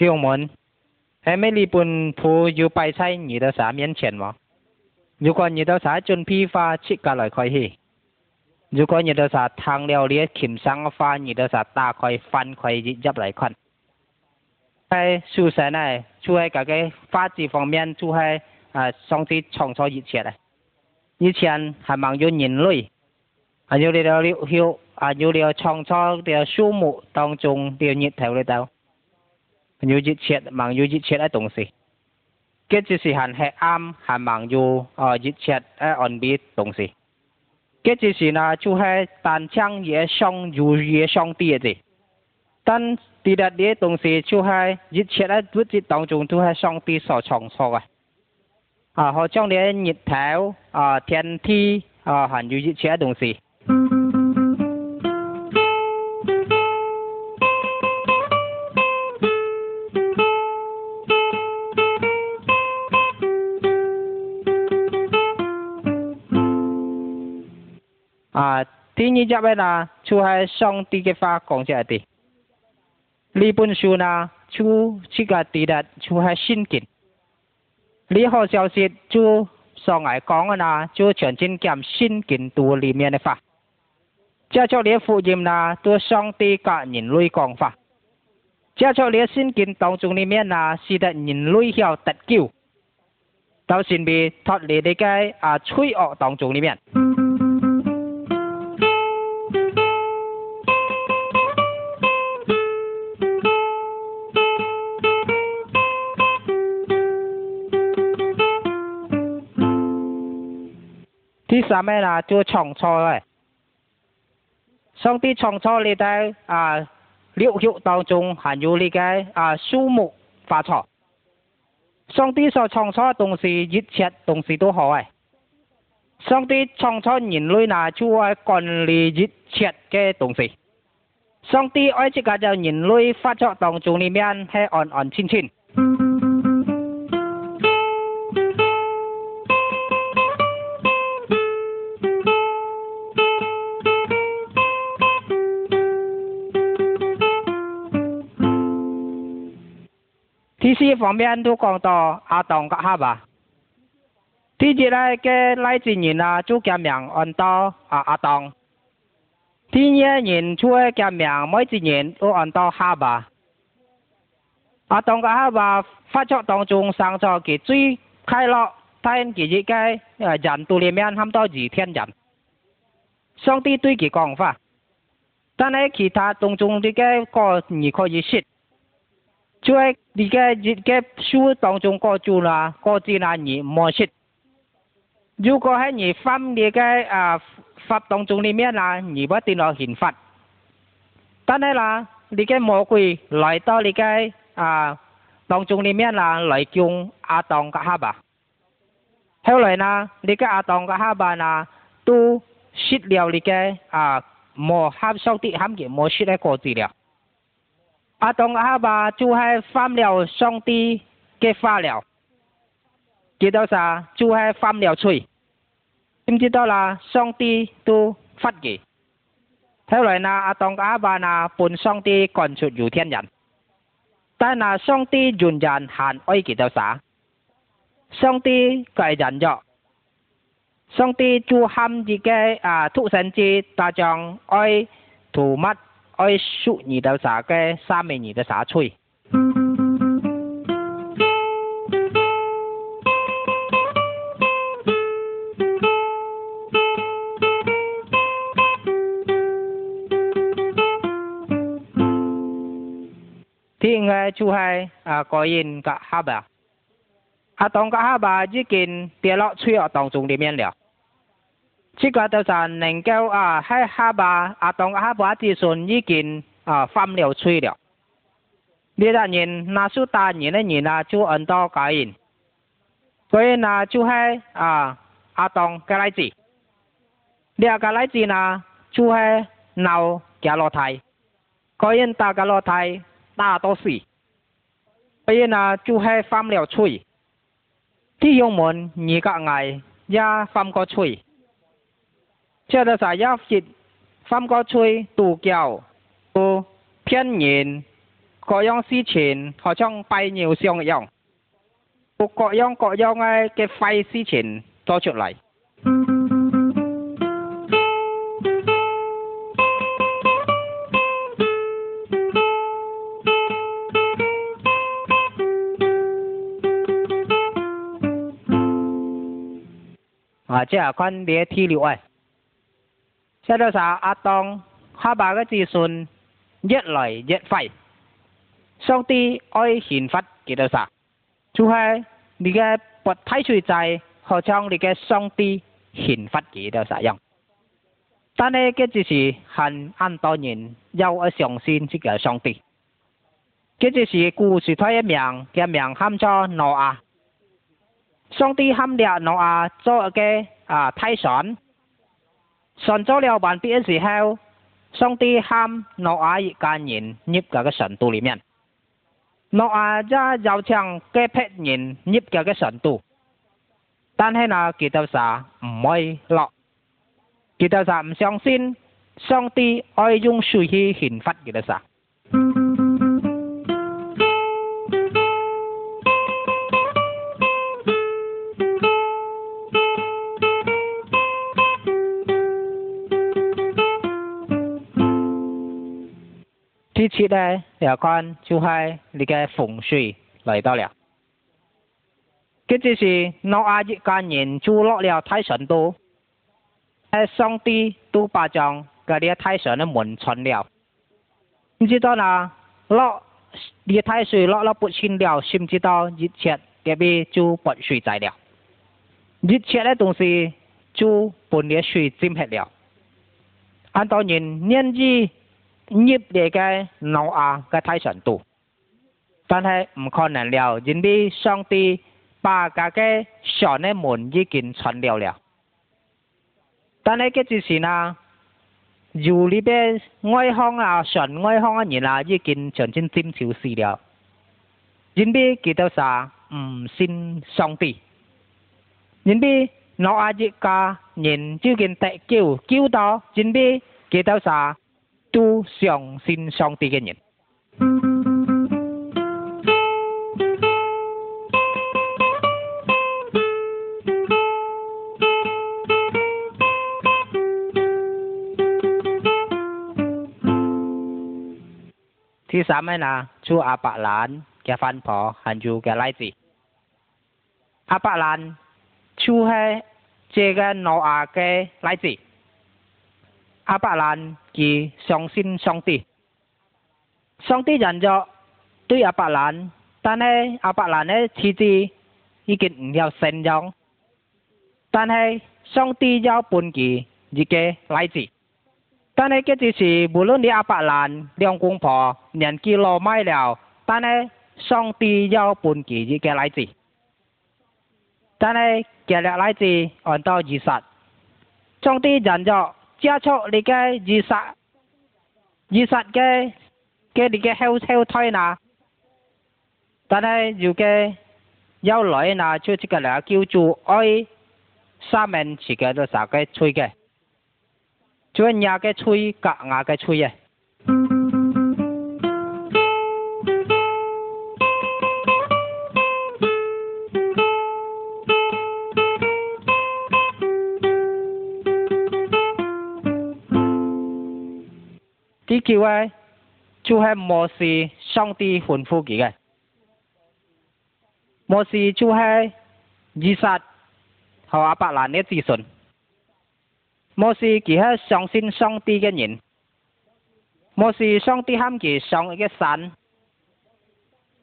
ที่องมนให้ไม่รีบุนผู้อยู่ไปใช้หนีเดาสาเมียนเฉียนวะอยู่ก่อนหนีเดาสาจนพี่ฟ้าชิกะลอยคอยฮีอยู่ก่อนหนีเดาสาทางเลี้ยวเลี้ยขิมสังฟ้าหนีเดาสาตาคอยฟันคอยยิยับหลายนไอ้สู้สนไอ้ช่วยกับไอ้ฟ้าจีฟองเมียนช่วยไอ้อ่องที่ช่องซอยิเฉียนไอ้ยิเฉียนหัมองยืนหนีเลยอันยูเดียวเลียวฮิวอันยูเดียวช่องซอเดียวชูหมูตองจงเดียวหนีแถวเลยเดายูจิเช็ดมังยูจิเช็ดไอ้ตรงสิเกจิสิหันให้อ้ามหันมังยูเอ่อจิเช็ดไอ้ออนบีตรงสิเกจิสินะจู่ให้ตันช่างเย่ช่องยูเย่ช่องตีสิตันตีดัดเย่ตรงสิจู่ให้จิเช็ดไอ้วุจิตองจงจู่ให้ช่องตีสอช่องสออ่ะอ่าเขาช่องเนี้ยหยิบแถวอ่าเทียนที่อ่าหันยูจิเช็ดตรงสิ第二只位呐，就系上帝嘅法讲出嚟。呢本书呢，就这个地咧，就系圣经。你好，消息就上外讲嘅呢，就全经讲圣经度里面嘅法。接触你福音呢，都上帝教人类讲法。接触你圣经当中里面呢，是得人类晓得救，到神未脱离呢个啊罪恶当中里面。啥咩啦？就创造诶，上帝创造里底啊，六穴当中含有里介啊树木花草，上帝所创造草东西一切东西都好诶，上帝创造人类就做管理一切嘅东西，上帝爱这个就人类发作当中里面系安安静静。这方面都讲到阿当个哈吧。天日来个来之人啊，就叫命安照阿阿当。天日人出个叫命，每一年都安照哈吧。阿当个哈吧，发财当中上出给最快乐，他因自己个呃人肚里面很多几天人。上帝对其讲法，但系其他当中的个个你可以识。主要而家日嘅書當中個主啦，個字啦而模式。如果喺你分你嘅啊法當中裡面啦，你不定落刑罰。但係啦，你嘅魔鬼來到你嘅啊當中裡面啦，來將阿當嘅哈巴。後來呢，你嘅阿當嘅哈巴啦，都失了你嘅啊摩合上啲含嘅摩失嘅個字了。à trong à bà chú hay phạm liều xong ti cái pha liều chỉ đâu sa chú hay phạm liều chui em chỉ đâu là xong ti tu phát gì theo lời na à trong à bà na bùn xong ti còn chuột dù nhân ta na xong ti dùn dàn hàn oi chỉ đâu sa xong ti cải dàn dọ xong ti chú ham gì cái à thụ sân chi ta chọn oi thủ mắt 爱属你的啥个，下面你的啥吹。thiên nghe chu hai à có yên cả ha bà à tông cả ha bà chỉ kiến tiền lọ suy ở tông trung đi miền 这个就是能够啊，喺哈吧，阿东哈吧子孙已经啊翻了吹了。你个人那时大你的人啊，就很多高因，所以呢就嗨啊阿东个来子，你个来子呢就嗨闹加罗台，高因打家罗台打多水，所以呢就嗨翻不了吹，弟兄们，你个爱也翻个吹。这个啥要食三个吹杜胶、杜片仁，各样事情好像百鸟相样，各样各样的嘅坏事情做出来。啊，即系分别天理诶。基督教阿当哈巴个子孙越来越废，上帝爱信佛几多教，就系你嘅佛太存在，好像你嘅上帝信佛几多教样。但呢，佢只是恨很多人又爱相信这个上帝，佢只是故事他一名嘅名喊做诺亚，上帝喊了诺亚做个啊泰船。神造了万别的时候，上帝喊诺亚一家人入到个神都里面。诺亚家有像几批人入到个神都，但系那几多啥唔会落，几多啥唔相信，上帝爱用水去惩罚几多啥。呢次咧，又讲就系你嘅风水嚟到了，佢只是我阿一家人就落了太神都，喺上帝都把将嗰啲太神都门穿了，唔知道啦，落啲太水落落不清了，甚至到一切隔壁就排水仔了，一切嘅东西就唔列水浸黑了，按照人年纪。捏了嘅诺亚嘅太船度，但系唔可能了。因哋上帝把家嘅船呢门已经传了了，但系个就是呢，如里边哀行啊，船哀行嘅人啊，已经全进金球了。因哋佢到啥？唔信上帝。因哋诺亚一家人就见得救救到？因哋佢到啥？tu 相信上帝嘅人。第三呢，呢就阿伯蘭嘅翻婆漢族嘅例子。阿伯蘭就係這個挪亞嘅例子。阿伯兰去相信上帝，上帝人作，对阿伯兰，但系阿伯兰呢，自己已经唔有信仰，但系上帝要伴其一个来子，但系这只是无论你阿伯兰两公婆年纪老迈了，但系上帝要伴其一个来子，但系这个来子按到二十，上帝人作。加速你嘅二十，二十嘅嘅你嘅后后推拿，但系如果有女嗱，出个嚟叫做爱，三名時間都十幾吹嘅，做牙嘅吹，隔牙嘅吹啊。叫为就还摩西、上帝吩咐佢嘅。摩西就系以撒，和阿伯兰嘅子孙，摩西其系相信上帝嘅人，摩西上帝喊佢上一个神，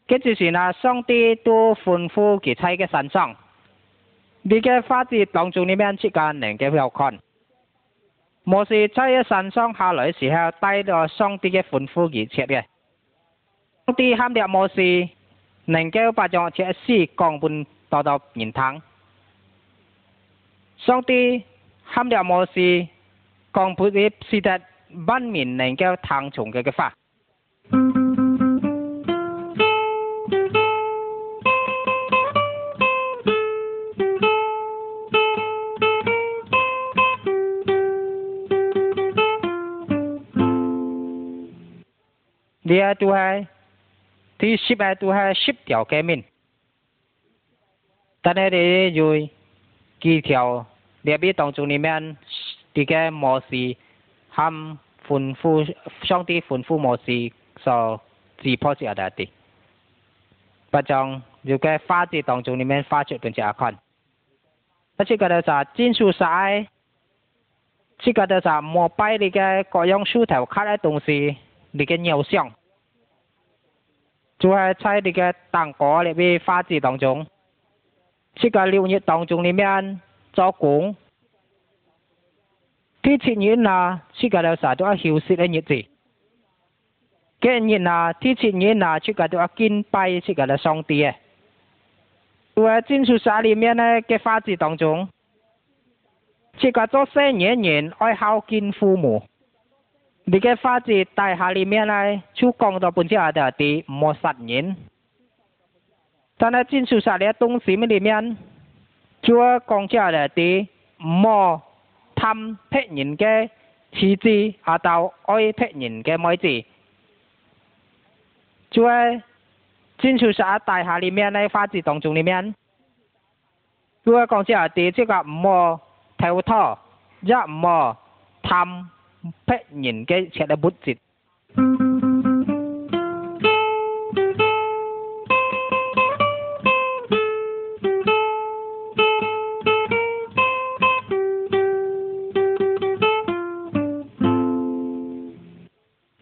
跟住是呐，上帝都吩咐几他个神像，你个发子当中你面时间能够看？模式在一陣霜下来时候，带着霜啲嘅緩敷而赤嘅。霜啲喊掉模式能够發長切絲光半到到面湯。霜啲喊掉模式光半啲是得不面能够曬从嘅嘅花。你啊，都系，你失败都系十条街面，但系你又几条？你啊边当中里面，你嘅模式含反复双底反复模式就自破止啊！对不对？不像如果画底当中里面画出平止啊款，那这个就金属使，这个就莫摆你嘅各样石头卡咧东西。你嘅偶像，就系在你个糖果里面花字当中，涉个六月当中里面做工？啲钱嘢嗱，涉及到啥都系休息嘅日子，嘅人啊，啲钱嘢啊，涉及都一斤拜涉及到上地嘅，就系金属沙里面咧嘅花字当中，涉及咗新人人爱孝敬父母。你个法治大厦里面呢，就讲到本质阿斗的莫杀人，但系进出啥嘅东西里面，做讲只阿斗莫贪别人嘅私资，阿到爱别人嘅位置，做进出啥大厦里面咧法治当中里面，做讲只阿斗即个唔莫偷盗，也唔莫贪。百然嘅赤道十字。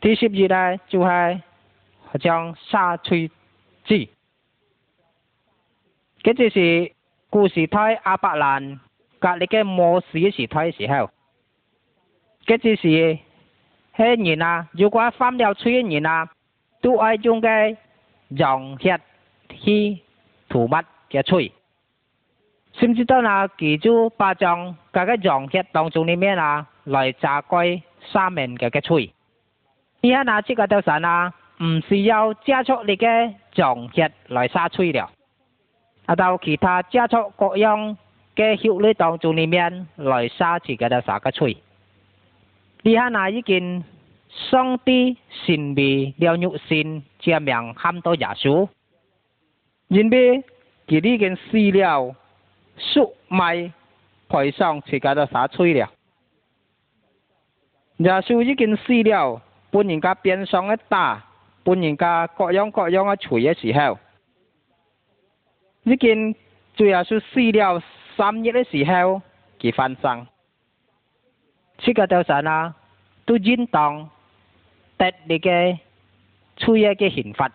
第十二代就系将沙吹子，跟住是故事胎阿伯兰隔离嘅末世时代时候。嘅就是黑人啊，如果犯了罪人啊，都爱用个溶血去涂抹嘅罪。甚至到那几株巴掌，嗰个溶血当中里面啊，来榨干上面嘅嘅罪。而家那这个条神啊，唔需要加速你嘅溶血来杀罪了。啊，到其他加速各样嘅血类当中里面来杀自己嘅啥个罪。你看那一根桑蒂新比掉纽新，前名喊到耶稣，因为它呢根丝料出麦排上自家的洒脆了。耶稣一经死了，把人家边上一大，把人家各样各样一脆的时候，一经主要是死了三日的时候，它翻上。这个调查呢，都应当得你个注一个刑罚。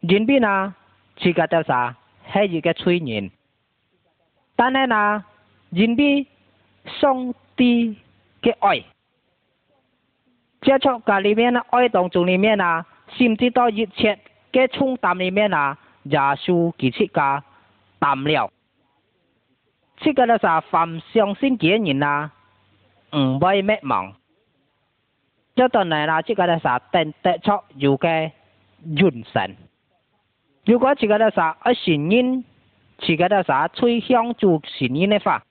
人边啊，这个调查还一个催眠，但是呢，人边上帝的爱接触家里面呢，爱当中里面呢，甚至到一切的冲淡里面呢，也属其次个淡了。这个呢是凡相信几人啊？五百没望，这顿内家吃个啥？定得出有个匀称。如果吃个啥一咸烟，吃个啥吹香，就咸烟的话，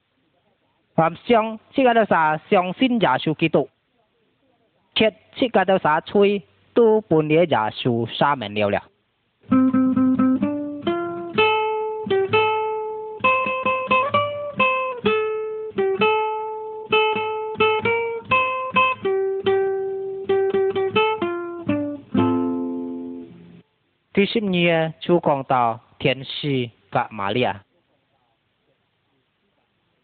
还香吃个啥相信耶稣基督，吃吃个啥吹都不也也受沙门了了。第十年就讲到天使甲玛利亚，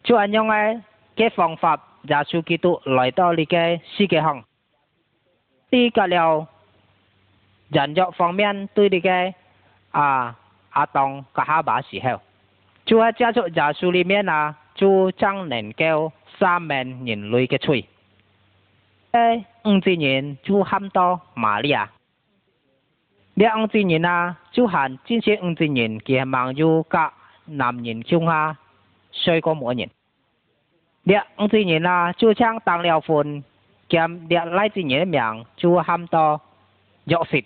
就按样诶嘅方法，耶稣基督来到你嘅世界上，呢个了人肉方面对你嘅啊阿当甲哈巴时候，就喺家族耶稣里面啊，就将能够三万人类嘅罪，诶五千人就喊到玛利亚。两几年啊，就喊这些五几年嘅网友甲男人乡下衰过某人。两几年啊，就像当了婚，兼两来几年的命就喊到弱势。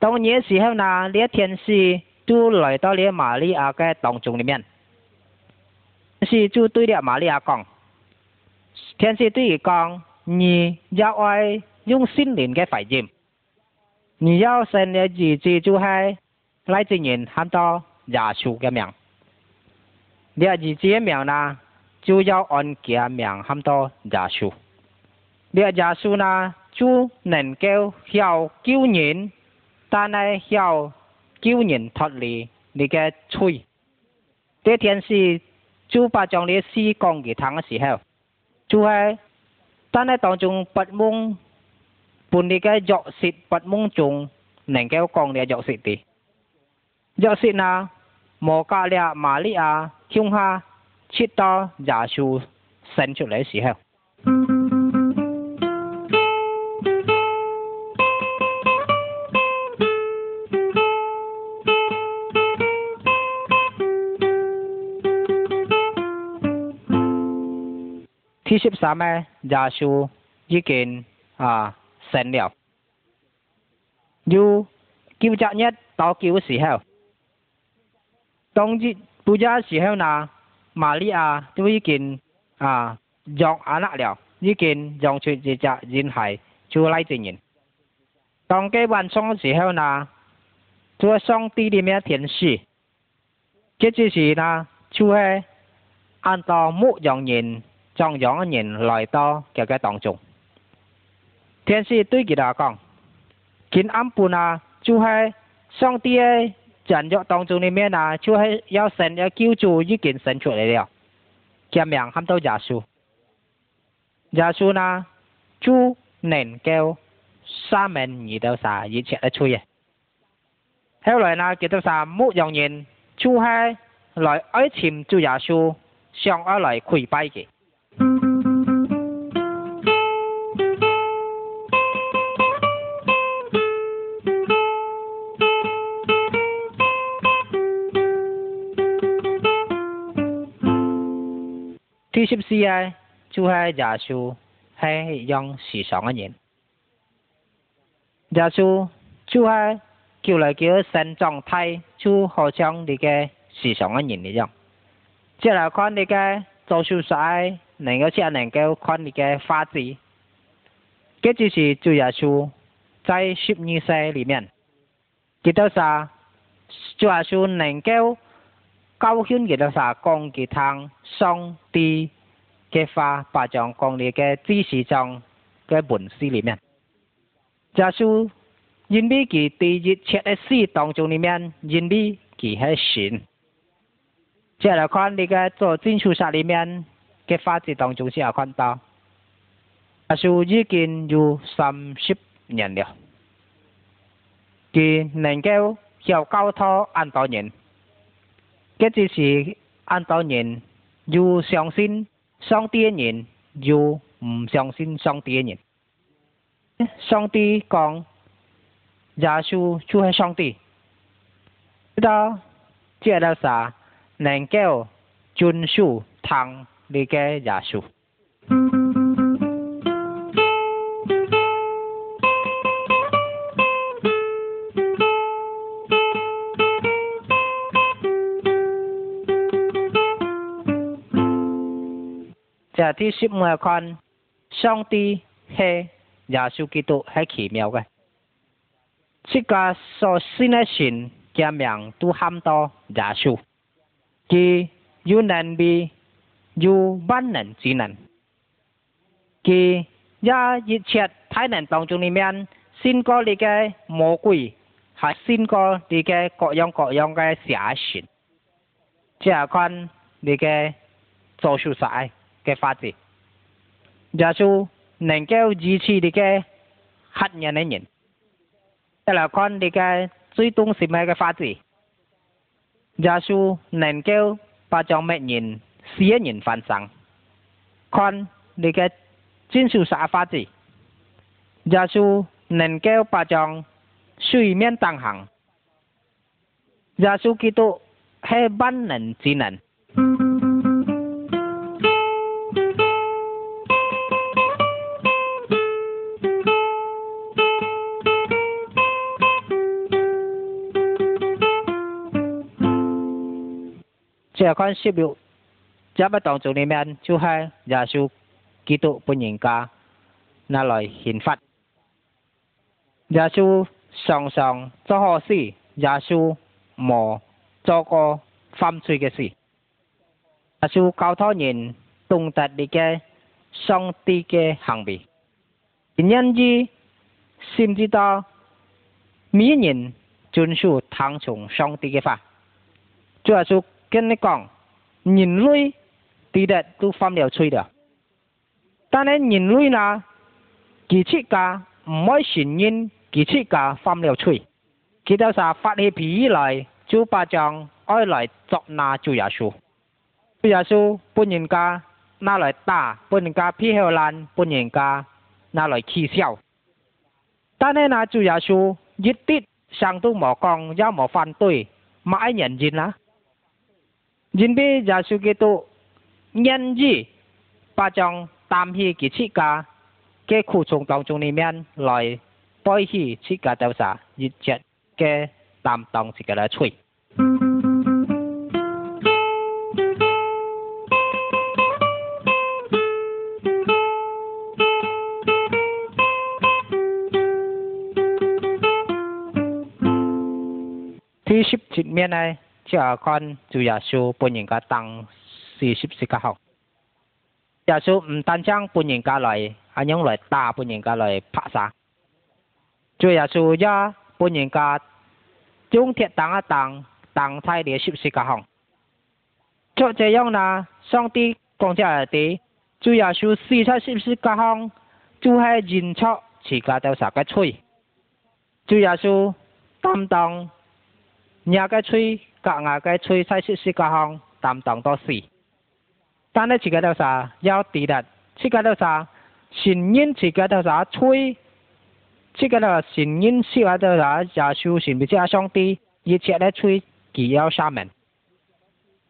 当年时候呢，你天使就来到你玛利亚嘅当中里面，是就对了玛利亚讲，天使对伊讲，你要爱用心灵嘅怀念。你要生你自己就系，赖自人喊到杂树嘅名，你阿自己嘅呢，就要按佢嘅喊到多杂树。呢杂树呢，就能够要救人，但系要救人脱离你嘅罪。这天是猪八像你时光嘅长嘅时候，就系，但系当中不懵。bún đi cái dọ xịt bắt mông chung nành kéo con để dọ xịt đi dọ xịt na mò cả lẹ mà lì à chung ha chít to giả dạ su sen chỗ lấy xí heo Thì xếp xa mẹ, giả su, dí à, 神了，要交作业、答卷的时候，当日布置时候呢，玛亚啊，已经啊，让啊那了，已经让出就只人海出来证人。当给运送的时候呢，做双底的咩电视，这就是呢，就会按照牧羊人、装匠人来到这个当中。天使对佢拉讲：“今暗半啊，就系上帝的神约当中里咩啊，就系要神要救助已经神出来了，叫人看到耶稣。耶稣呢，就能够赦免你的啥一切的罪啊。后来呢，遇到啥没有人就系来爱情就耶稣向爱来跪拜去。” ship si ai chú hai giả su hay dòng sĩ sống anh nhìn giả su chú hai kêu lại kêu sân trọng thay chú hồ trong đi cái sĩ sống anh nhìn đi dòng chỉ là con đi cái 做手术能够才能够看你嘅发展，这就是主耶稣在十二世里面，佢到啥？主耶稣能够教训佢到啥？讲佢通上帝嘅话八丈讲德嘅知识中嘅文字里面，阿叔因为佢第一册嘅书当中里面，因为佢系神，即系来看你嘅做进书室里面嘅法字当中先有看到，阿叔已经有三十年了，佢能够教教托安道人，佢就是安道人要相信。上帝天人就唔相信上帝天人，上帝讲耶稣就系上帝，知道即到啥，能够遵守通你嘅耶稣。这些学问、兄弟、嘿，亚少几多系奇妙嘅。即个所信嘅神嘅名都喊到亚少。佢有能力，有万能只能。佢也一切太人当中里面，生过你嘅魔鬼，系生过你嘅各样各样嘅邪神，即系讲你嘅做手晒。嘅法治。耶穌能夠支持你嘅黑人嘅人，得嚟看你嘅最懂什麼嘅法治。耶穌能夠把障乜人、使人犯上，看你嘅遵守啥法治。耶穌能夠把障水面當行。耶穌基督係萬能之能。在看手表，只不当作你面，就系也是嫉妒别人家拿来显发。也是常常做好事，也是无做过犯罪嘅事，也是教他人懂得你嘅上帝嘅行为。正因之深知道每人都属双从上帝嘅法，就系说。跟你讲，人类对的都犯了错的，但系人类呢，几只家唔爱承认，几只家犯了错，佢就沙发起脾气来，就把将爱来作那主耶稣。主耶稣把人家拿来打，把人家批下烂，把人家拿来取笑。但系呢主耶稣一啲上都冇讲，也冇反对，冇爱承认啦。jinbe jasu ke to nhân gì ba trong tam hi kỳ chi cả cái khu trùng đồng chung này mian lại bôi hi chi cả đâu sa nhất chết cái tam đồng chỉ cái là chui thì ship chỉnh miền này 只要看，主要稣半年个当四十四个好？要稣唔单张半年个来，还用来打半年个来拍杀。主要稣呀半年个中铁当啊当，当差是四是个好？就这样呢，兄弟讲脚也的，主要收四十四个好？就系认错自家条啥个吹？主要稣担当，廿个吹。大牙个吹西说说个方，担当多事。但呢自个都啥要抵得，自个都啥信任自个都啥吹，这个呢信任社会都啥也相信彼此兄弟，一切来吹，就要上门。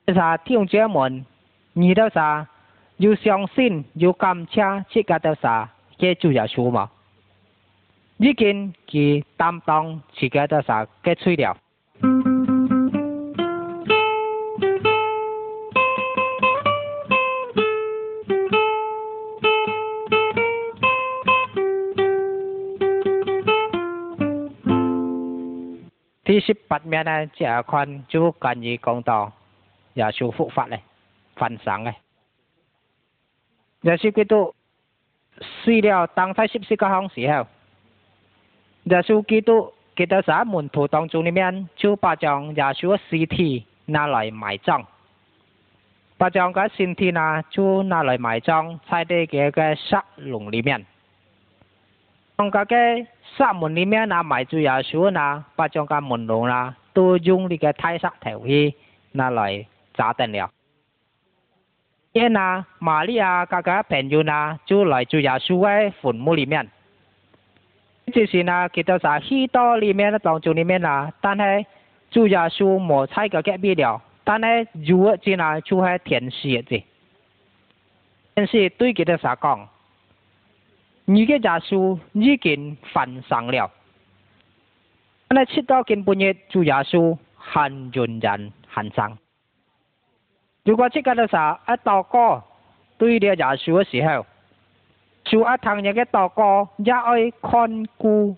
这啥，听志们，你都啥有相信，有感谢这个都啥，给主席说嘛。已经去担当自己都啥给吹了。十八面呢，即係看主近已講到，也修復法咧，分享咧。耶穌基督死了，當差十四個項時候，耶穌基督記得在門徒當中裏面，就把將耶穌嘅屍體拿來埋葬，把將個身體呢就拿來埋葬，在呢個嘅沙龍裏面。中家嘅石门里面啊，买主要稣啊，把中家门廊啦，都用那个大理头去拿来砸定了。耶拿、玛丽亚家家朋友呐，就来主要稣嘅坟墓里面。就是呢，佢他在祈多里面的当中里面呐，但是，要稣冇猜个隔壁了，但是如一子呢，就系天使一子。天使对佢他啥讲？你个家属已经犯上了，那七到今半日就杂属很纯然很上。如果这个那啥，一大哥对列家属的时候，就一趟伢个大哥一爱看顾，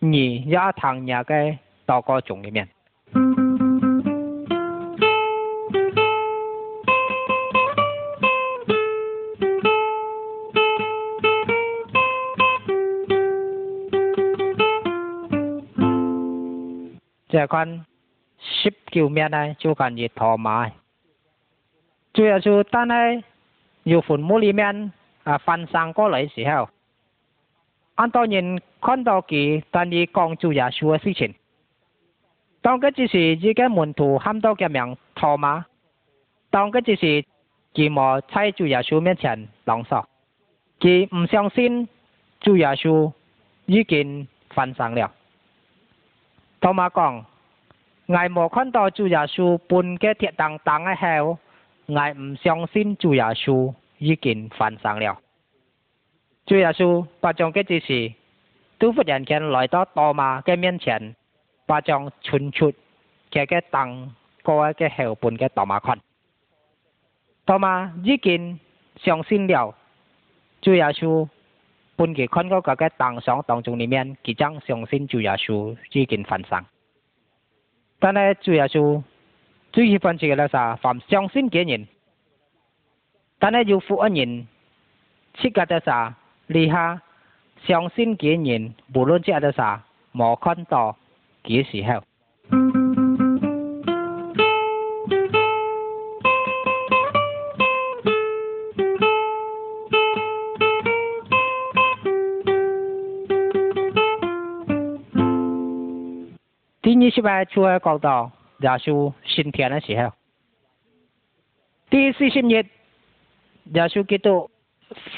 你，阿趟伢个大哥中里面。在看十九面呢，就感觉托马。主要是当呢，有坟墓里面啊翻山过来时候，很多人看到佢但你讲主耶稣的事情。当佢只是一个门徒喊到嘅名托马，当佢只是寂寞在耶稣面前朗笑，佢唔相信主耶稣已经翻上了。大妈讲：“我冇看到朱亚舒本个铁凳凳个后，我唔相信朱亚舒已经犯上了。”朱亚舒把将个件事都忽然间来到大妈个面前，把将全出这个凳个个后半个大妈看。大妈已经相信了主亚舒。分期看过各个当上当中里面，即将上心主耶稣遇近坟上，但系主耶稣最喜欢这个咧啥？凡上心几人？但系要负恩人，涉个的啥？厉下上心几人？无论个到啥，冇看到几时候？七八處角度耶穌升天嘅時候，第四十日耶穌基督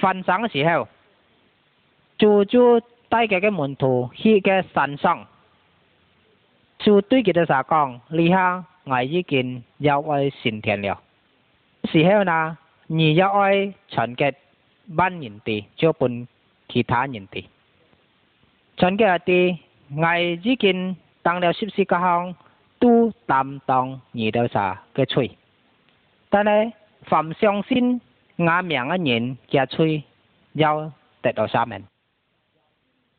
翻生嘅時候，主就帶佢嘅門徒去嘅山上，就對佢哋所講：你下我已經要愛升天了。時候呢，你要愛傳給萬人地，就分其他人地，傳給地我已經。当了十四个行，都担当二到三个罪，但呢，凡上信阿命的人嘅罪，要得到赦免。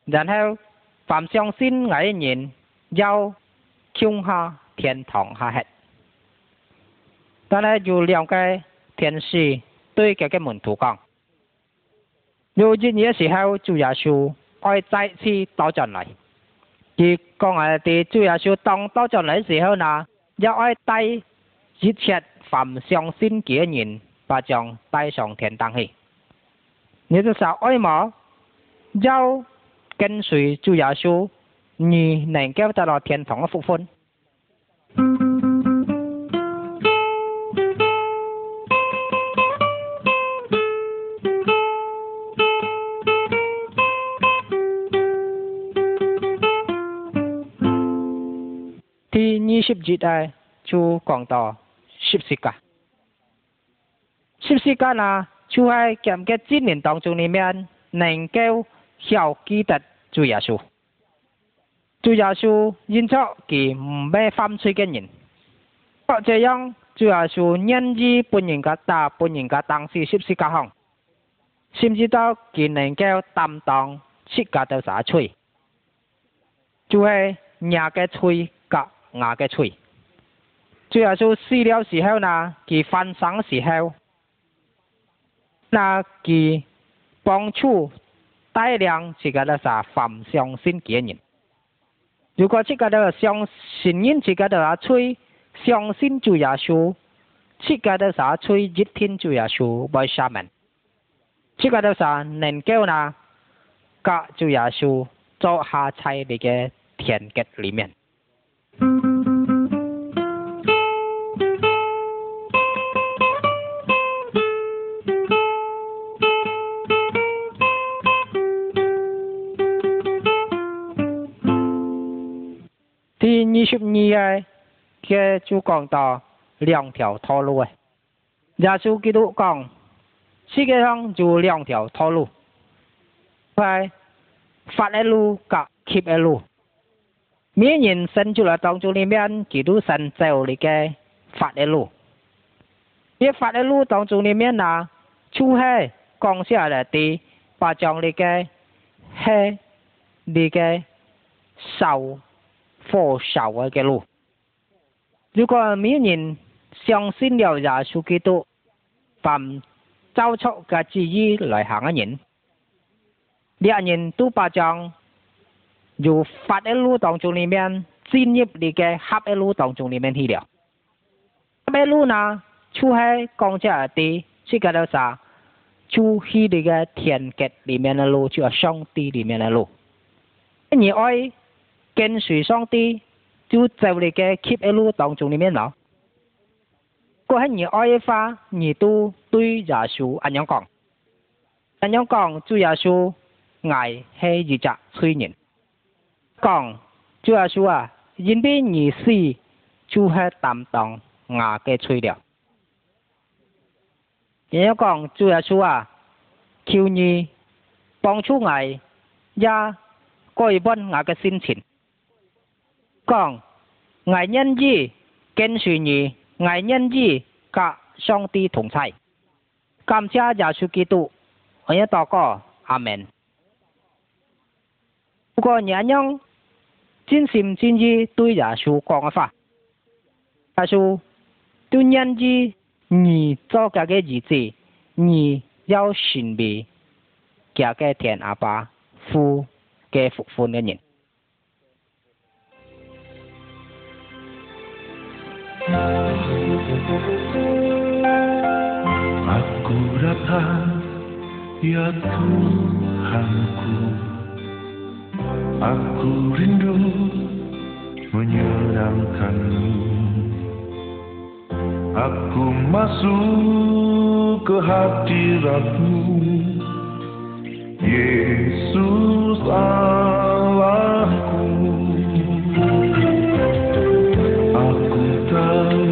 然后凡上信眼嘅人要向下天堂下乞，但呢，就了解天使对这个门徒讲：，要做嘢时候就嘢时，爱再次到进来。伊讲啊，地主要修当到着那时候呢，要爱带一切凡上仙级的人，把账带上天堂去。你是想爱么？要跟随主要修，你能够得到天堂个福分？就待做广告，是不是噶？是不是噶就喺严格检年当中里面，能够孝记得主耶稣，主耶稣认错，佮唔买犯罪嘅人。或者用主耶稣任意本人个大本人个当时是不是可行？甚至到佢能够担当，出家到啥处？就喺人家罪。牙嘅吹，主后就死了时候呢？佢翻生时候，那佢帮助大量自个的啥反相信嘅人。如果自个的相信人自个的牙吹相信，主耶稣，自个的啥吹一天主耶稣为什么？自个的啥能够呢？佮主耶稣做下在你嘅田地里面。十二个，嘅就讲到两条道路诶。伢子，记得讲，世界上就两条道路，个，法的路甲邪的路。每人生出来当中里面，基督神走你个法的路？一法的路当中里面呐，就系讲下来，的，把将你个系你嘅手。phổ sầu ở cái lù. Nếu có mấy nhìn xong xin điều giả su kỳ tụ, phạm trao chọc cả chỉ y lại hàng ở nhìn. Đi ở nhìn tu bà chồng, dù phát ở lù tổng chung lý xin nhịp đi cái hấp ở lù tổng chung lý miên hi điều. Hấp ở lù nà, chú hay công chế ở tí, chỉ cả đâu sao, chú hi đi cái thiền kết lý miên ở lù, chứ ở sông tí lý miên ở lù. Nhìn 跟随上帝，走在 e e p 一路当中里面咯。过去你爱嘅花，你都对耶稣安样讲。安样讲就耶稣爱，系一只催人讲，就耶稣啊，因你而死，就系担当我嘅罪了。安样讲就耶稣啊，求你帮助我，也改变我嘅心情。讲爱人子跟随儿爱人子和上帝同在，感谢耶稣基督，我也祷告，阿门。不过人用真心真意对耶稣讲个话，耶稣对人子，你做格个日子，你要识别格个天阿爸父给父款个人。Ya Tuhanku Aku rindu menyenangkanmu Aku masuk ke hadiratmu Yesus Allahku Aku tahu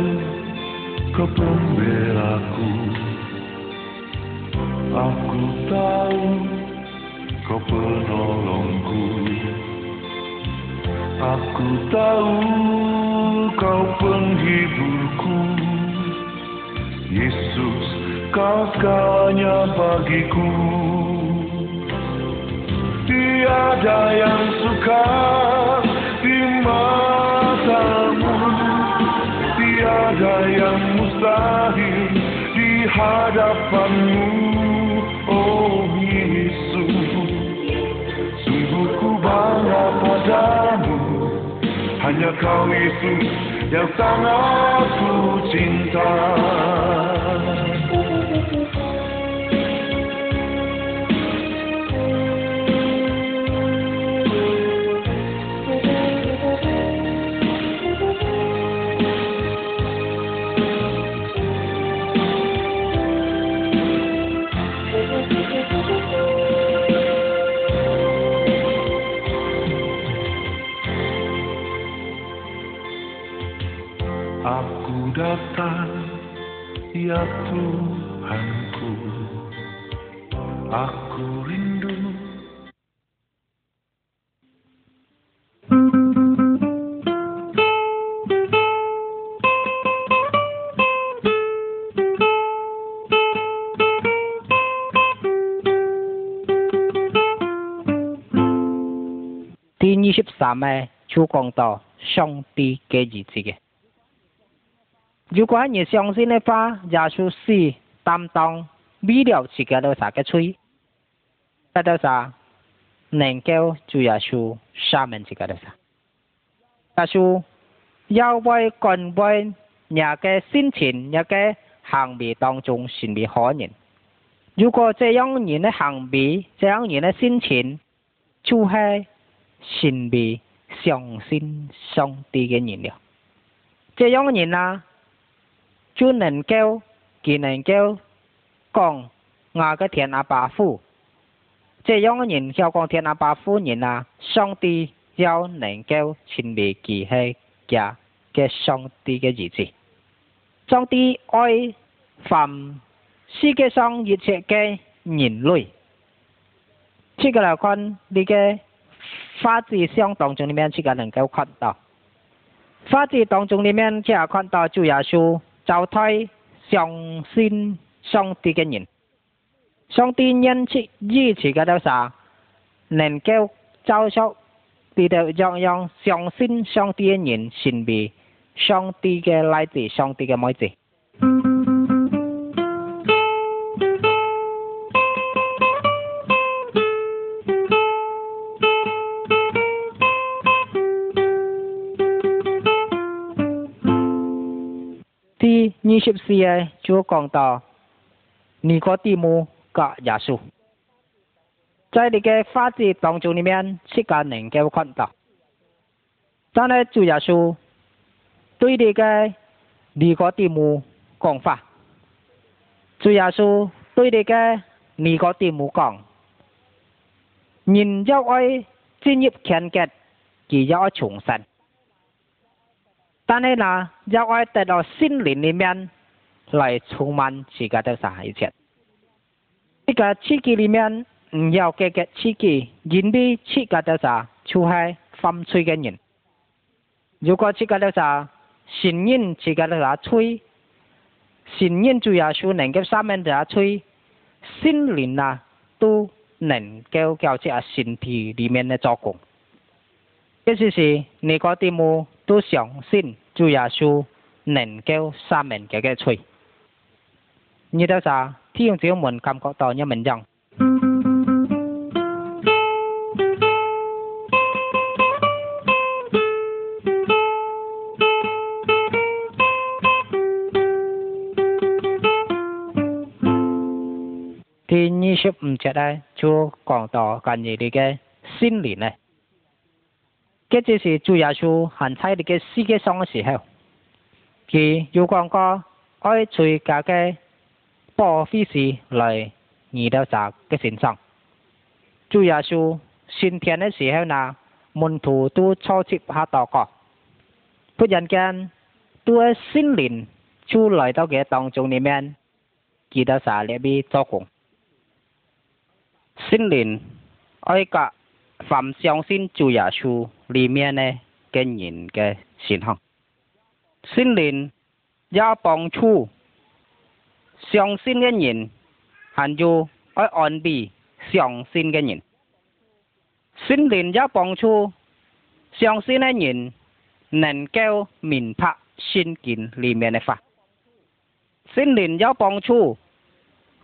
kau penolongku Aku tahu kau penghiburku Yesus kau segalanya bagiku Tiada yang suka di matamu Tiada yang mustahil di hadapanmu padamu Hanya kau Yesus yang sangat ku cinta aku aku aku rindu Tin 23 mai, Chu Quang To Song Ti Kế Dị Chị 如果你相信的话，也许是担当不了自己的那个罪，得到啥能够主也是上面这个的啥，但是要为改变你的心情、你嘅行为当中，是不可能。如果这样人的行为、这样人的心情，就是成为相信上帝嘅人了，这样人啊。就能够，给能够讲那个天父，这样的人要讲天父，人啊，上帝要能够成为自己家给上帝嘅儿子，上帝爱凡世界上一切嘅人类。这个来看你嘅花枝相当中里面，这个能够看到花枝当中里面，这系看到主耶稣。chào thay xong xin xong thì cái nhìn xong thì nhân chỉ duy trì cái đó sao nên kêu cháu sau thì đều dòng dòng xong xin xong cái nhìn xin bị xong thì cái lại thì xong thì cái mọi gì 二十四页就讲到尼个题目甲耶稣，在你个法子当中里面，世间能够看到。但然，主耶稣对你个尼个题目讲法，主耶稣对你个尼个题目讲，人要爱天主虔敬，就要重神。但系呢，要爱带到心灵里面来充满自己的啥一切。一个契机里面，唔要积极契机因为自己的啥，就系犯罪嘅人。如果自己的啥，承认自己的啥吹，承认主要所能够上面底啥吹，心灵啊都能够叫这身体里面嘅做工。即时是，你个啲目。都相信主耶穌能夠赦免佢嘅罪。呢度就弟兄姊妹感覺到一文章。第二十五節咧，就講到關於呢個心理咧。这就是朱亚稣行在那个世界上的时候，佢有讲过，爱在家个暴风时来遇到啥个身上。朱亚稣春天的时候呢，门徒都初次下岛个，不然间都个森林出来到这个当中里面，遇到啥个别做工，心林，爱讲。凡相信主耶穌裏面呢嘅人嘅善行，聖靈也幫助相信嘅人，還有愛安慰相信嘅人。聖靈也幫助相信嘅人能夠明白聖經裏面嘅法。聖靈也幫助。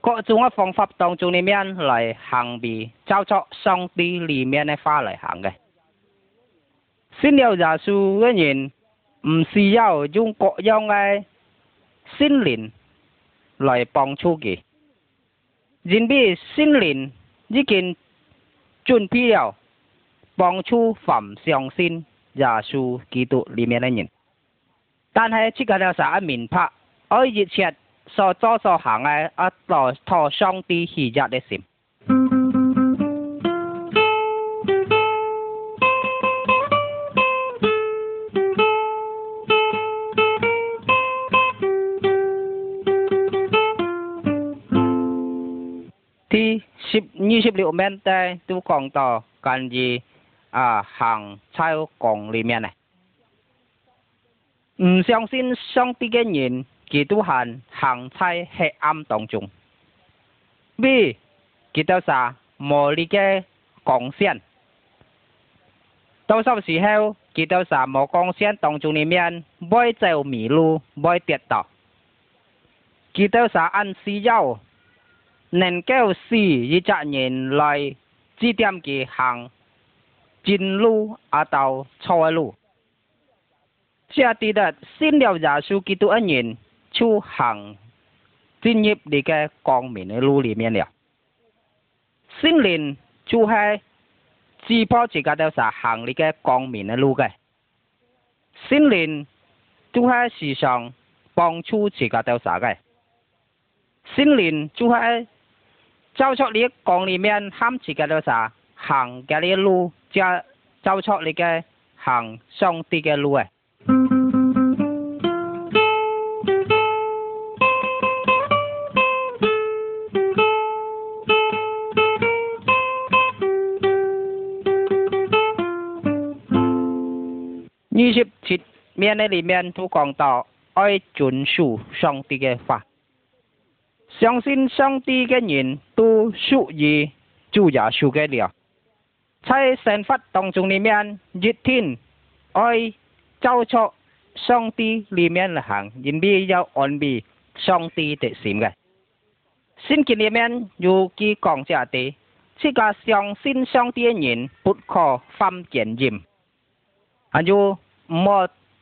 各种嘅方法当中里面嚟行為，照作上帝里面嘅法嚟行嘅。信了耶穌嘅人唔需要用各樣嘅心靈嚟幫助佢，因為心靈已經準備了幫助凡相信耶穌基督裏面嘅人。但係呢個就係一面拍，而熱切。所做所行嘅啊，來托上帝喜悅的心。第十二十六面咧都講到關於啊行差工裏面咧，唔相信上帝嘅人。基督行行喺黑暗當中。B 見到啥無力嘅光線，多數時候見到啥無光線當中裡面，會走迷路，會跌倒。見到啥按需要，能夠是一隻人來指點佢行正路啊到錯路。下啲嘅信了耶穌基督嘅人。就很进入你嘅光明嘅路里面了。心灵就係直播自己都是行你嘅光明嘅路嘅，心灵就係時常幫助自己都是嘅，心灵就係走出你光里面，喊自己都是行嘅呢路，即走出你嘅行上帝嘅路嘅。面的里面都讲到爱遵守上帝嘅法，相信上帝嘅人都属于主耶穌嘅了。在神法当中里面，一天爱照出上帝里面嚟行，因為要安備上帝的心嘅。聖經裏面有記講者地，即個相信上帝嘅人不可犯奸淫，還有唔好。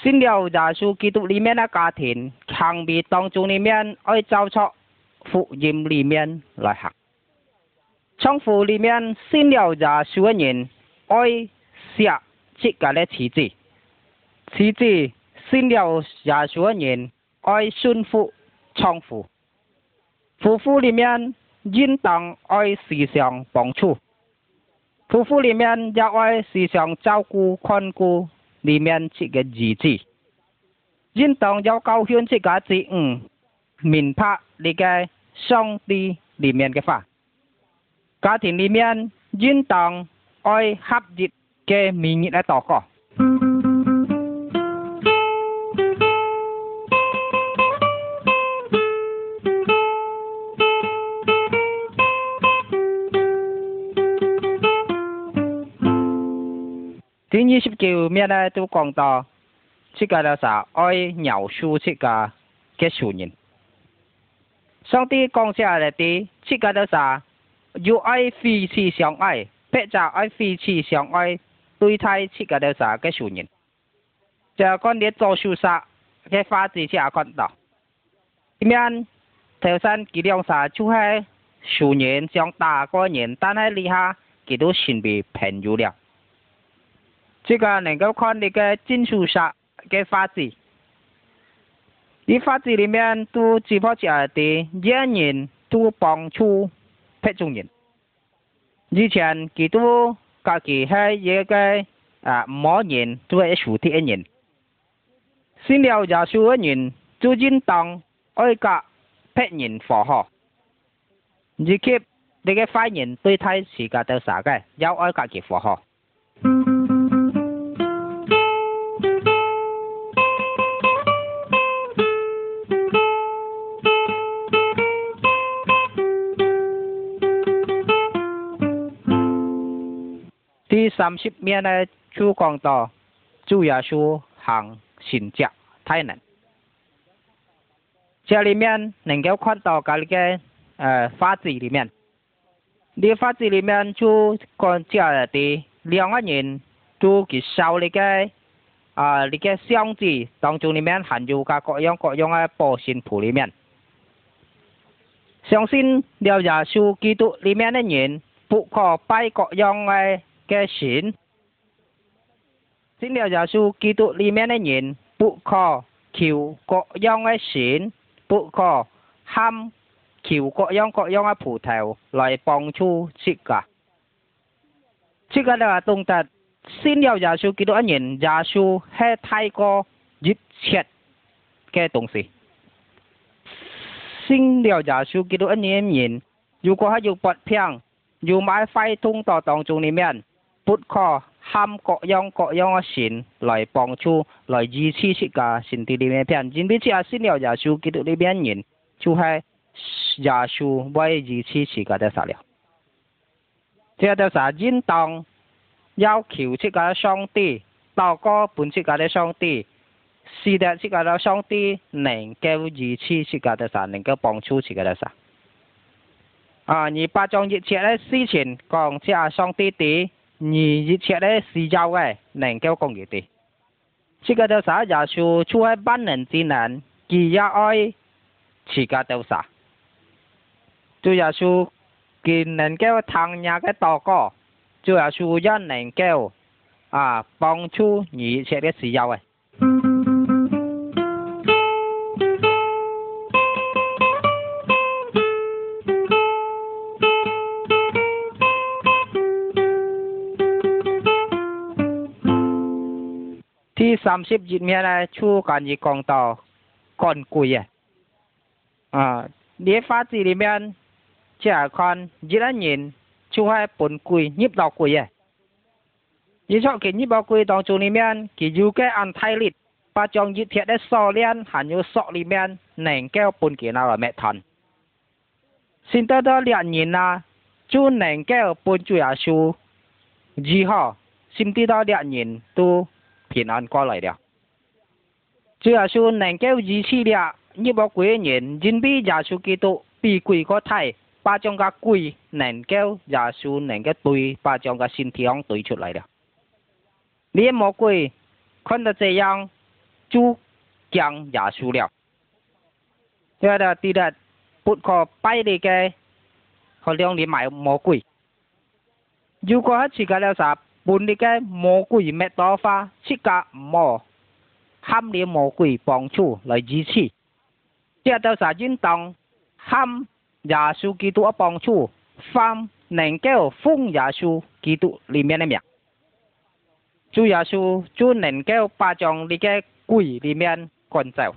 新了耶稣基督里面，家庭常被当中里面爱照出福音里面来行。从夫里面新了稣说人爱惜自己的妻子，妻子新了稣说人爱顺服从夫，夫妇里面应当爱时想帮助，夫妇里面也爱时想照顾看顾。里面这个机制。人当要高兴这个字，嗯，明白那个上帝里面的话。家庭里面人当爱合一嘅名义来祷告。ยี่สิบเก้าเมียนตัวกองต่อ这个呢是爱描述这个结束人。上帝讲下来的，这个呢是有爱彼此相爱，别在爱彼此相爱，对待这个呢是结束人。这个你做修啥？嘅法子下看到，一面头先佢两啥就系熟人相打个人，但系你下佢都成为朋友了。這個能夠看你嘅金屬石嘅發質，啲發質裡面都只不過係啲演員都幫助品種人。以前佢都家己係一個啊某人做一數啲人，先了廿數一人最近當愛甲品人符號，而且你嘅發言對睇時間都啥嘅，有愛家嘅符號。三十面的主讲道，主亚书行神教太难。这里面能够看到各个呃法子里面，你法子里面就讲这的两个人都给烧那个啊那个箱子当中里面含有个各样各样的保险谱里面。相信了亚书给到里面的人不可拜各样的。cái xin xin điều giáo sư kỹ tụ li mẹ này nhìn bụ kho kiểu có dòng cái xin bụ kho ham kiểu có dòng có dòng cái phụ thảo lại bằng chu chị cả chị cả là tông tật xin điều giáo sư kỹ tụ nhìn giáo sư hay thay co dịp chết cái đồng gì xin điều giáo sư kỹ tụ nhìn dù có hay dù bật piang dù mãi phai thung tỏ tổng chung này miệng ปุดคอห้ามเกาะยองเกาะยองสินลอยปองชูลอยยีชีชิกาสินตีดีเมียเพียนจินพิชิอาสิเนียวยาชูกิตุดีเบียนยินชูให้ยาชูไว้ยีชีชิกาเดสาเลียวเจ้าเดสาจินตอง要求ชิกาช่องตีต่อก็ปุ่นชิกาเดช่องตี是的，这个老兄弟能够支持这个的啥，能够帮助这个的啥。啊，你把中一切的事情讲这兄弟的，你以前咧是有嘅，能夠講嘅啲。這個調查也是出喺班人之難，佢也愛自家調查。主要是佢能夠聽人嘅禱告，主要是也能夠啊幫助你以前嘅需要嘅。ที่สามสิบจิตเมียนะชูการยีกองต่อก่อนกุยอ่ะอ่าเดี๋ยวฟ้าจีริเมียนเจ้าคอนยีละเย็นชูให้ปนกุยยิบดอกกุยอ่ะยี่ชอบกินยิบดอกกุยตองจูริเมียนกี่ยูแกอันไทยลิดปาจองยิเทียได้ซอเลียนหันยูซอริเมียนแหน่งแก้วปนกี่นาละแม่ทันซินเตอร์เดเลียนยินนะจูแหน่งแก้วปนจุยอาชูยี่ห้อซิมตีดอเลียนยินตัว thì nó qua lại được chứ à su nàng kéo gì chi đi à như bao quế nhìn dân bi giả su kỳ tụ bị quỷ có thai ba trong các quỷ nàng kéo giả su nàng kéo tùy ba trong các sinh thiong tùy 出来的你魔鬼看到这样就讲耶稣了。第二的第二，不可拜那个和两里买魔鬼。如果他去干了啥？本地嘅蘑菇咩多发，自家无，喊了蘑菇帮助来支持。接着啥菌当，喊耶稣基督啊帮助，翻能够封耶稣基督里面嘅命。主耶稣做能够把将你嘅鬼里面干走。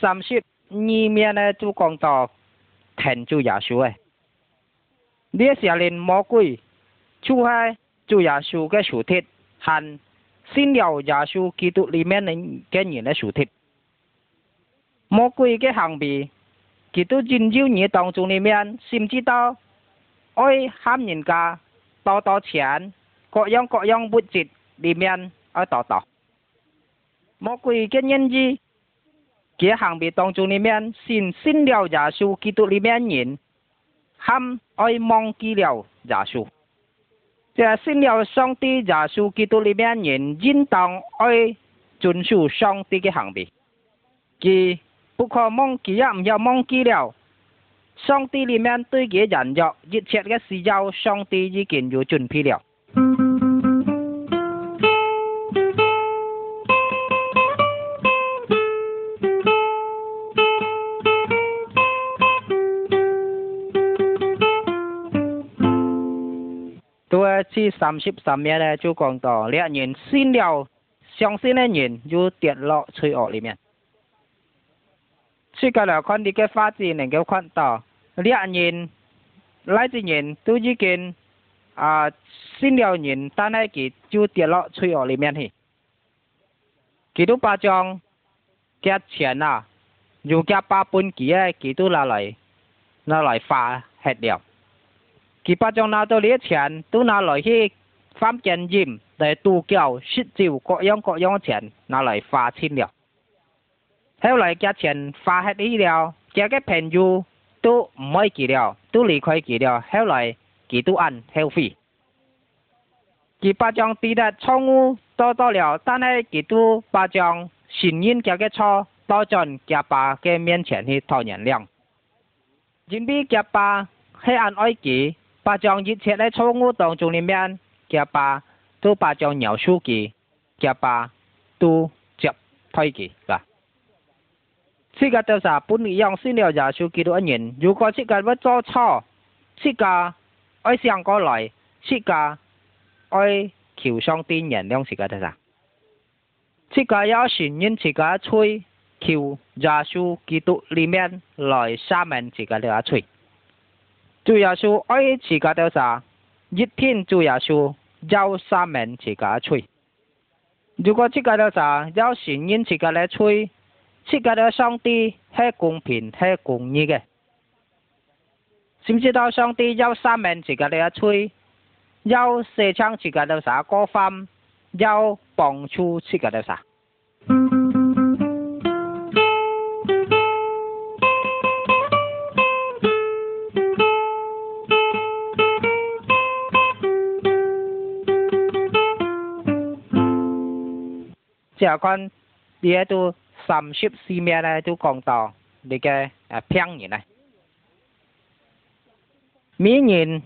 三十二面呢，就讲到天就耶稣诶，你是连魔鬼就海就耶稣个手贴，含新了耶稣基督里面人个人个手贴，魔鬼嘅行为，基督拯救你当中里面，甚至到爱喊人家多多钱，各样各样物质里面来得到，魔鬼嘅人己。佢行喺当中里面信信了耶稣基督里面人，喊爱忘记了耶稣。即系信了上帝耶稣基督里面人，应当爱遵守上帝的行为。佢不可忘记也唔要忘记了。上帝里面对佢人若一切嘅事，要上帝已经有准备了。tôi chỉ sắm ship sắm mẹ này chú còn tỏ lẽ nhìn xin điều xong xin này nhìn chú tiện lọ chơi ở 里面 chỉ cần là con đi cái phát gì này cái con tỏ lẽ nhìn lại chỉ nhìn tôi chỉ kiến à xin điều nhìn ta này kỳ chú tiện lọ chơi ở 里面 thì kỳ tu ba trong cái tiền à dùng cái ba bốn kỳ ấy kỳ tu là lại là lại phá hết điều 佢把将拿到嚟的钱，都拿来去放金银，来道教、佛教各样各样嘅钱，拿来花钱了。后来借钱花乞底了，这个朋友都唔爱佢了，都离开佢了。后来佢都按消费，佢把将赚得错误多多了，但系佢都把将信任几个错，到转佢爸嘅面前去讨原谅，因为贾爸系爱佢。八丈热切喺草屋当中里面，脚巴都八丈鸟书记，脚巴都脚推给，系嘛？呢个就系本嚟养饲料也书记度一人，如果这个唔做错，这个爱上过来，这个爱求上点人谅，这个就系，这个要时呢，呢个吹求廿属记多里面来赦免呢个就系吹。做野事，爱自家做啥？一天做野事，有三名自家吹。如果自家做啥，有十人自家来吹。自家做兄弟，吃公平，吃公平的。甚至是？做兄有三名自家来吹，有四枪自家做啥歌分，有棒粗自家做啥？cho con bia tu sầm ship si mẹ này tu còn tỏ để cái à, phăng như này mỹ nhìn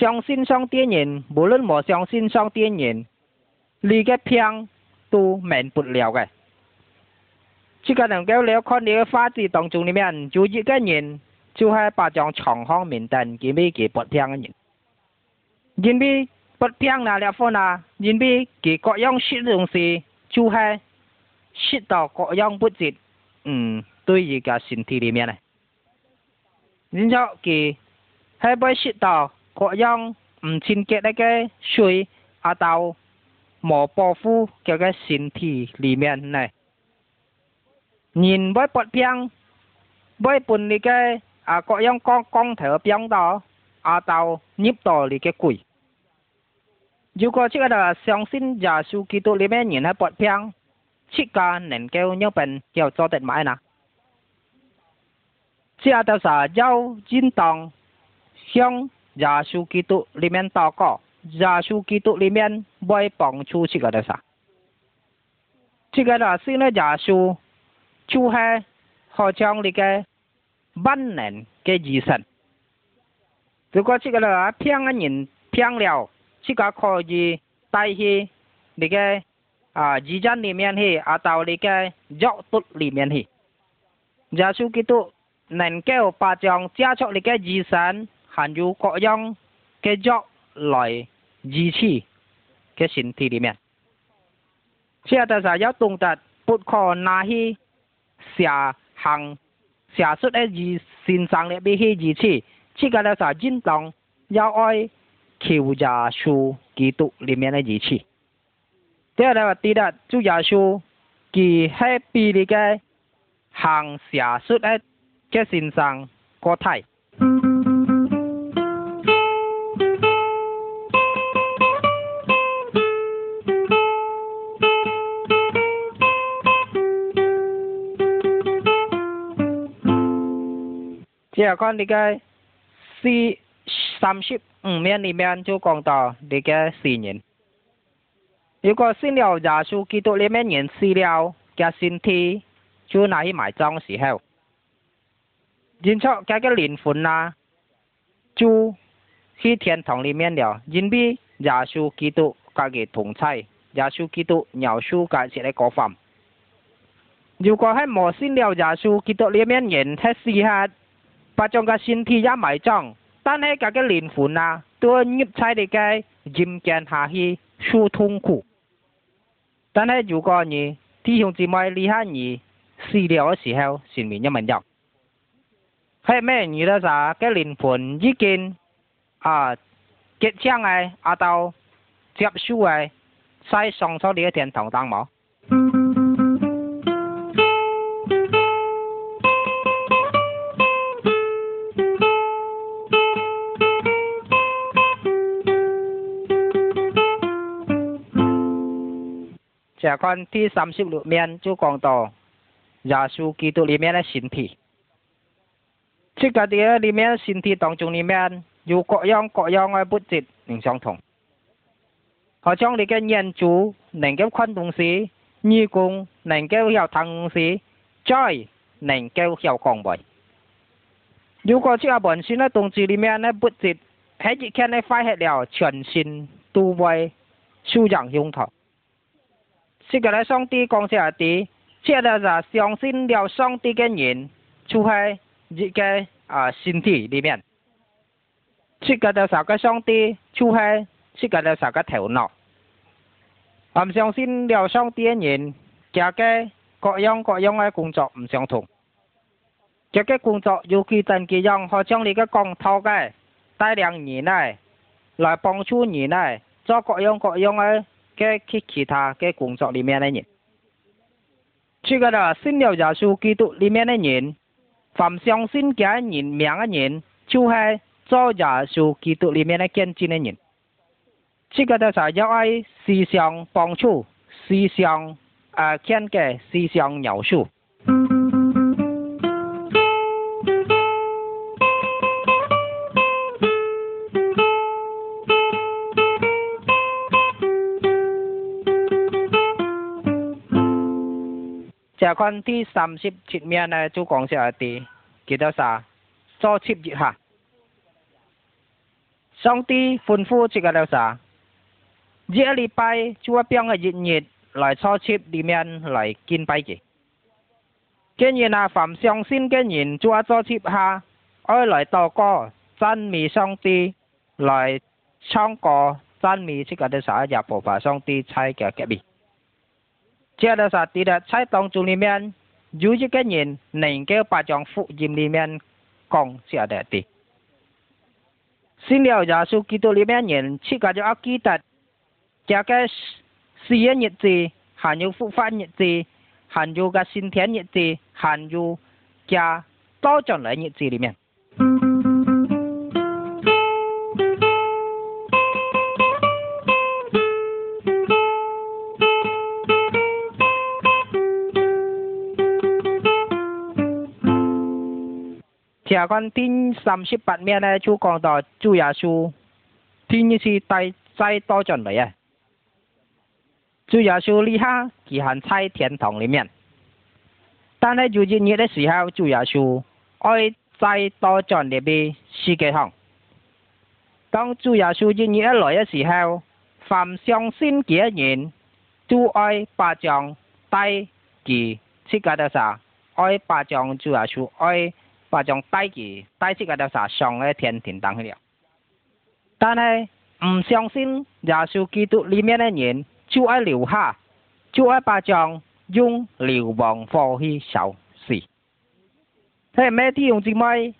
song xin song tiên nhìn bố lớn mỏ song xin song tiên nhìn lì cái phăng tu mệt bụt liều cái chỉ cần làm kéo léo con đi phát gì tổng chúng này mẹn chú chỉ cái nhìn chú hai bà chồng chồng hong mình tần kiếm bi kiếm bụt phăng nhìn nhìn bi bụt phăng là léo phone à nhìn bi kiếm có 用使用是就係識到各樣不絕，嗯，對自己身體裡面呢，然後佢係會識到各樣唔清潔那個水啊到冇保護佢個身體裡面呢，人會不病，會本呢個啊各樣光光頭病到啊到入到呢個鬼。dù có chỉ đã sáng sinh giả su kỳ tô lý mẹ nhìn hai bọt piang chiếc ca nền kêu nhau bền kêu cho tận mãi nà chiếc đã xả giao chín tòng xiong giả su kỳ tô lý mẹ tỏ cỏ giả su kỳ tô lý mẹ bòi bỏng chu chiếc đã xả chiếc đã xin là giả su chu hai họ trong lý cái ban nền cái gì sẵn dù có chiếc đã piang anh nhìn piang liao chỉ cả khó gì tay hi để cái à chỉ chân đi miền hi à tàu để cái dọc tốt đi, miền hi giả sử cái tụ nên kêu ba chồng cha cho để cái di sản hàn du có dòng cái dọc lại di chi cái sinh thi li miền chỉ là giả giáo tung tật bút khó na hi xia hàng xia xuất ấy gì xin sang lại bị hi gì chi, chỉ cái là giả chính tòng giáo oi 求耶稣基督里面的义气。第二呢，第二主耶稣佢喺俾你嘅行邪术嘅嘅身上個體。即係講你嘅思。三十五面里面就讲到这个死人。如果信了耶稣基督里面人死了，嘅身体就拿去埋葬时候，认出佢嘅灵魂啊，就去天堂里面了，因为耶稣基督佢嘅同在，耶穌基督描述佢是嚟嗰份。如果喺冇信了耶穌基督里面人喺死下，把將個身體一埋葬。但系个个灵魂啊，都要入在你个人间下去受痛苦。但系如果你弟兄姊妹，你害你死了嘅时候，是没一问容系咩你都啥？嘅灵魂已经啊，结账嘅，阿到接手嘅，再上咗你嘅天堂，当冇？จากคนที่สามสิบลูกเมียนจู่กองต่อยาสูกีตัวลิเมียนสินทีชิกาเดียลิเมียนสินทีตองจงลิเมียนอยู่เกาะยองเกาะยองไอ้บุตรจิตหนึ่งสองถงเขาจ้องเลยแกเงียนจูหนึ่งแก้วควันตรงสียี่กงหนึ่งแก้วเหี่ยวทางสีจ้อยหนึ่งแก้วเหี่ยวกองบ่อยอยู่เกาะชื่อบ่อนสินะตรงจีลิเมียนไอ้บุตรจิตให้จีแค่ในไฟให้เดียวเฉินสินตูไว้สู้อย่างยงถอ这个个上帝公司啊，底，这个个相信了上帝嘅人，就喺伊个啊身体里面；，这个个啥个上帝就喺这个个头脑。唔相信了上帝嘅人，这个各样各样嘅工作唔相同。这个工作，尤其同佢用好强你个光头个大量人来，来帮助人来做各样各样嘅。嘅去其他嘅工作里面的人，这个的信鸟巢书记读里面的人，凡相信嘅人，命嘅人，就系做鸟巢书记读里面的坚持的人，这个的才叫爱思想帮助思想啊，见解思想描述。ียคนที่สามสิบชิดเมียในจูกองเสียตีกี่ิดาสาโซชิบจิฮะสองตีฟุนฟูชิกาดาสาเยี่ยลีไปชัวเปียงยิดยิดไหลโซชิบดีเมียนลอยกินไปกี่เกณฑ์ยินาฝั่ำซองสิ้นเกณฑ์ยินชัวโซชิบฮะอ้อยไหลตก็จันมีสองตีลอยช่องก็จันมีชิกาดาสาอย่าปอบาสองตีใช้แก่แก่บี chia ra sát tí đã sai tông chung li men dù chỉ cái nhìn nền kêu bà chọn phụ dìm li men còn sẽ để tí xin liệu giả sử Kitô li men nhìn chỉ cả cho ác kỹ tật cho cái siết nhiệt gì hàn như phụ phát nhiệt gì hàn như cái sinh thiên nhiệt gì hàn như cho to chọn lại nhiệt gì li men 在关第三十八面呢，就讲到主耶稣，听一次带再多准备啊。主耶稣厉害，他还在天堂里面。但在做这业的时候，主耶稣爱再多准备别丝鸡当主亚书这业来的时候，凡上新几年，朱爱把丈带几，这个的啥？爱把丈主耶稣爱。把张低字带字个条啥上去天庭当去了，但系唔相信耶稣基督里面的人就爱留下，就爱把张用流亡放去受死。系咩？弟兄姊妹，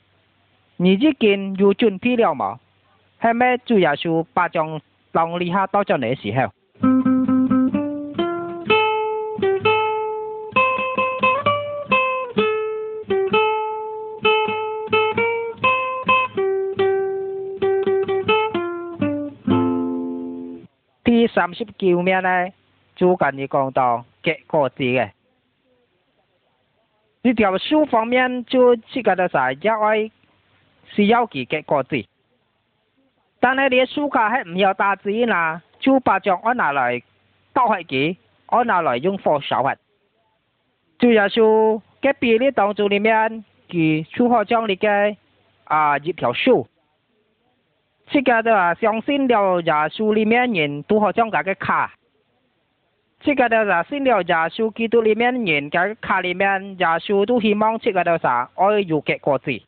你最近有准备了冇？系咩？主耶稣把张当留下到咗那时候？三十九咩呢，就跟你讲到结果词嘅，呢条书方面就呢个就在一开，需要结果词。但系你嘅暑假系唔要打字啦，就把纸按下来打开佢，按下来用火烧笔。主要是隔壁啲当作里面，佢书何将你嘅啊一条数？这个的话相信了，伢书里面人都好像这个卡。这个的话，信了，伢手机都里面人个卡里面伢书都希望这个的啥爱有给国籍。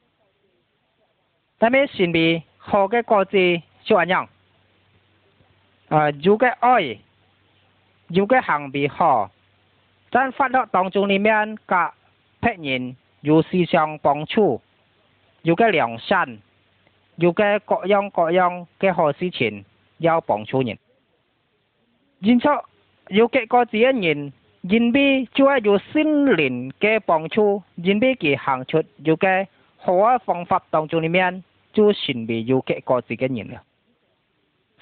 但们心里好个国籍就安样，呃，有个爱，有个行为好，在发到当中里面个别人有思想帮助，有个良善。有嘅各样各样嘅好事情要帮助人。因此，有嘅个子嘅人，人比就喺做心灵嘅帮助，人比其行出有嘅好嘅方法当中里面，就成为有嘅个子嘅人了。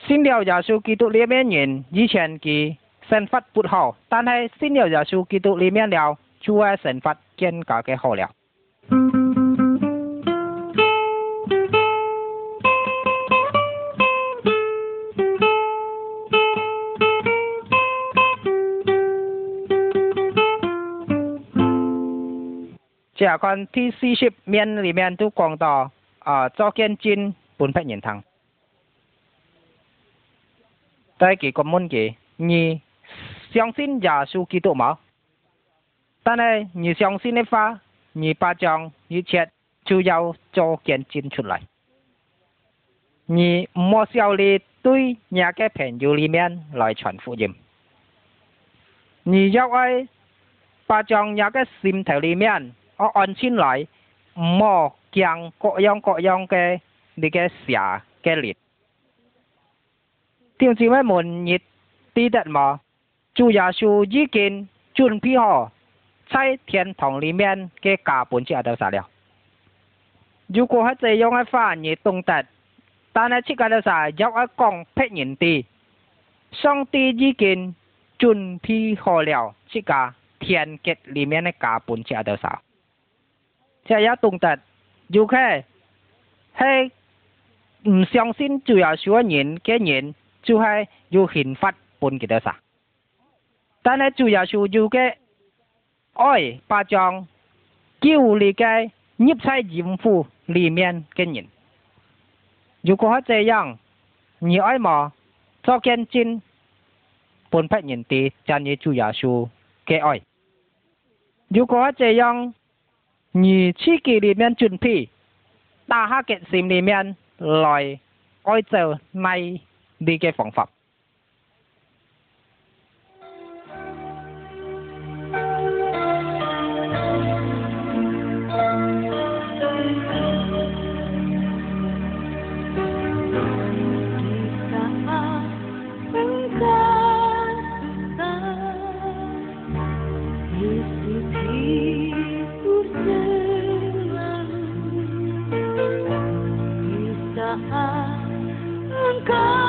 先了耶稣基督里面人，以前佢生活不好，但系先了耶稣基督里面了，就喺生活更加嘅好了。在看第四面里面都讲到啊，赵建军本人堂。再几个问题：，你相信耶稣基督吗？但是你相信的话，你把账一切就要做建军出来。你唔效笑对你的朋友里面来传福音。你要爱把将你的心徒里面。我按千来，唔好镜，各样各样嘅你嘅蛇嘅裂，听知咩门热跌得冇？就系少一经准备好在天堂里面嘅价本值系多少？如果系这用个话，你冻得，但系只个系啥少？用讲别人软上帝已一准备好了料，只个天结里面嘅价本值系多少？sẽ giá tùng tật dù khê hay không 相信主要说人嘅人就係要憲法本嘅得啥，但係主要說要嘅愛八章叫你嘅入在政府裡面嘅人，如果係這樣，你愛麼做見證本派人哋真係主要說嘅愛，如果係這樣。你去给里面准备，大哈给心里面来按照那你嘅方法。go.